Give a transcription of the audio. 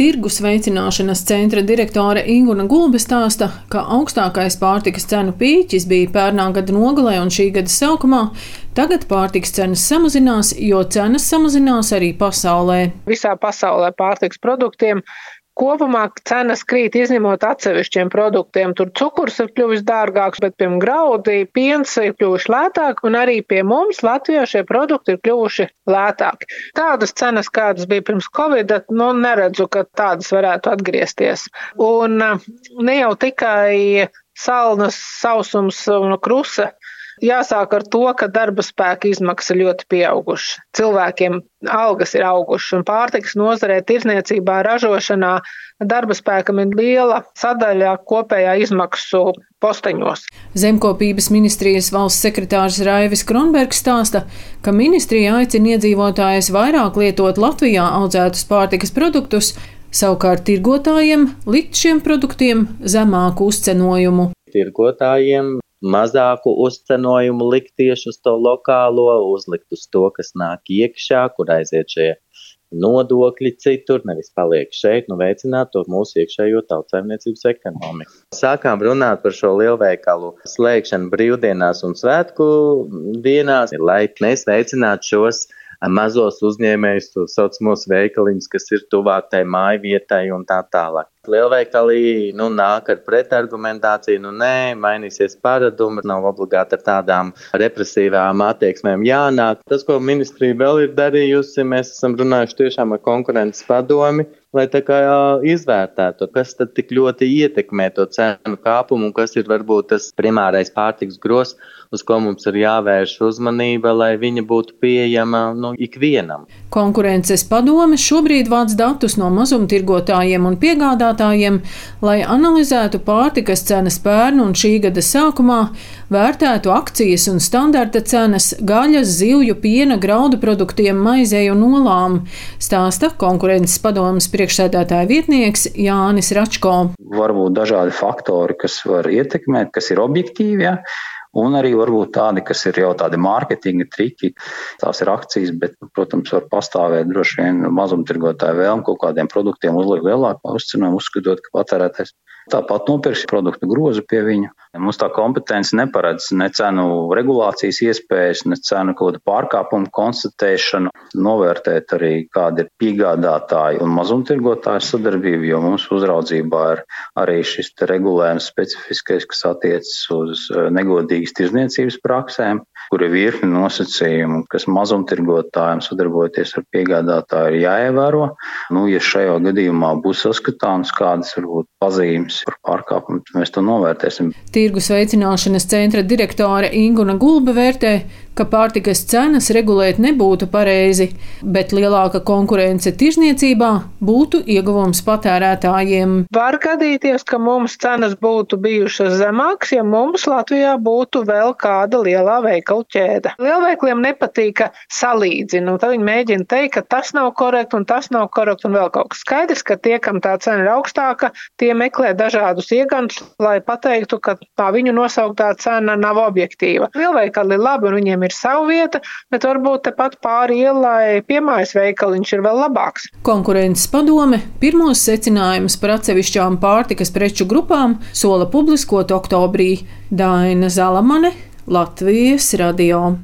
Tirgus veicināšanas centra direktore Inguna Gulbe stāsta, ka augstākais pārtikas cenu pīķis bija pērnā gada nogalē un šī gada sākumā. Tagad pārtikas cenas samazinās, jo cenas samazinās arī pasaulē. Visā pasaulē pārtikas produktiem Kopumā cenas krīt, izņemot atsevišķiem produktiem. Tur cukurs ir kļuvis dārgāks, bet, piemēram, graudi, piens ir kļuvuši lētāki, un arī pie mums Latvijā šie produkti ir kļuvuši lētāki. Tādas cenas, kādas bija pirms Covid, nu, neredzu, ka tādas varētu atgriezties. Un ne jau tikai salnas, sausums un krusa Jāsāk ar to, ka darba spēka izmaksas ir ļoti pieaugušas. Cilvēkiem algas ir augušas, un pārtiks nozarē, tirzniecībā, ražošanā darba spēkam ir liela sadaļa kopējā izmaksu posteņos. Zemkopības ministrijas valsts sekretārs Raivis Kronbergs stāsta, ka ministrija aicina iedzīvotājus vairāk lietot Latvijā audzētus pārtikas produktus, savukārt tirgotājiem likt šiem produktiem zemāku uzcenojumu. Tirgotājiem mazāku uzcenojumu likt tieši uz to lokālo, uzlikt uz to, kas nāk iekšā, kur aiziet šie nodokļi citur, nevis paliek šeit, nu veicināt to mūsu iekšējo tautsēmniecības ekonomiku. Sākām runāt par šo lielveikalu slēgšanu brīvdienās un svētku dienās, lai mēs veicinātu šos mazos uzņēmējus, to saucamos veikaliņus, kas ir tuvāk tai māju vietai un tā tālāk. Lielveikali nu, nāk ar pretargumentāciju, nu nē, mainīsies paradumi, nav obligāti ar tādām represīvām attieksmēm jānāk. Tas, ko ministrija vēl ir darījusi, mēs esam runājuši tiešām ar konkurences padomi, lai tā kā izvērtētu, kas tad tik ļoti ietekmē to cenu kāpumu un kas ir varbūt tas primārais pārtiks gros, uz ko mums ir jāvērš uzmanība, lai viņa būtu pieejama nu, ikvienam. Konkurences padome šobrīd vāc datus no mazumtirgotājiem un piegādātājiem, lai analizētu pārtikas cenas pērnu un šī gada sākumā, vērtētu akcijas un standarta cenas gaļas, zivju, piena, graudu produktiem, maizei un olām, stāsta konkurences padomas priekšsēdētāja vietnieks Jānis Račko. Varbūt dažādi faktori, kas var ietekmēt, kas ir objektīvi. Ja? Un arī varbūt tādi, kas ir jau tādi mārketinga triki, tās ir akcijas, bet, protams, var pastāvēt droši vien mazumtirgotāju vēlmu kaut kādiem produktiem uzlikt lielāku uzcenojumu, uzskatot, ka patērētājs tāpat nopirks produktu grozu pie viņa. Mums tā kompetence neparedz ne cenu regulācijas iespējas, ne cenu kaut kādu pārkāpumu konstatēšanu, novērtēt arī, kāda ir piegādātāja un mazumtirgotāja sadarbība, jo mums uzraudzībā ir arī šis regulējums specifiskais, kas attiecas uz eh, negodīgas tirzniecības praksēm, kur ir virkni nosacījumu, kas mazumtirgotājiem sadarbojoties ar piegādātāju ir jāievēro. Nu, ja šajā gadījumā būs saskatāms kādas varbūt pazīmes par pārkāpumu, mēs to novērtēsim. Tirgus veicināšanas centra direktore Inguna Gulba vērtē, ka pārtikas cenas regulēt nebūtu pareizi, bet lielāka konkurence tirzniecībā būtu ieguvums patērētājiem. Var gadīties, ka mums cenas būtu bijušas zemākas, ja mums Latvijā būtu vēl kāda lielā veikalu ķēde. Lielveikliem nepatīk, ka salīdzina, un tad viņi mēģina teikt, ka tas nav korekti un tas nav korekti un vēl kaut kas skaidrs, ka tie, kam tā cena ir augstāka, tie meklē dažādus iegantus, lai pateiktu, ka tā viņu nosauktā cena nav objektīva. Lielveikali ir labi un viņiem ir sava vieta, bet varbūt tepat pāri ielai piemājas veikaliņš ir vēl labāks. Konkurences padome pirmos secinājumus par atsevišķām pārtikas preču grupām sola publiskot oktobrī. Daina Zalamane, Latvijas radio.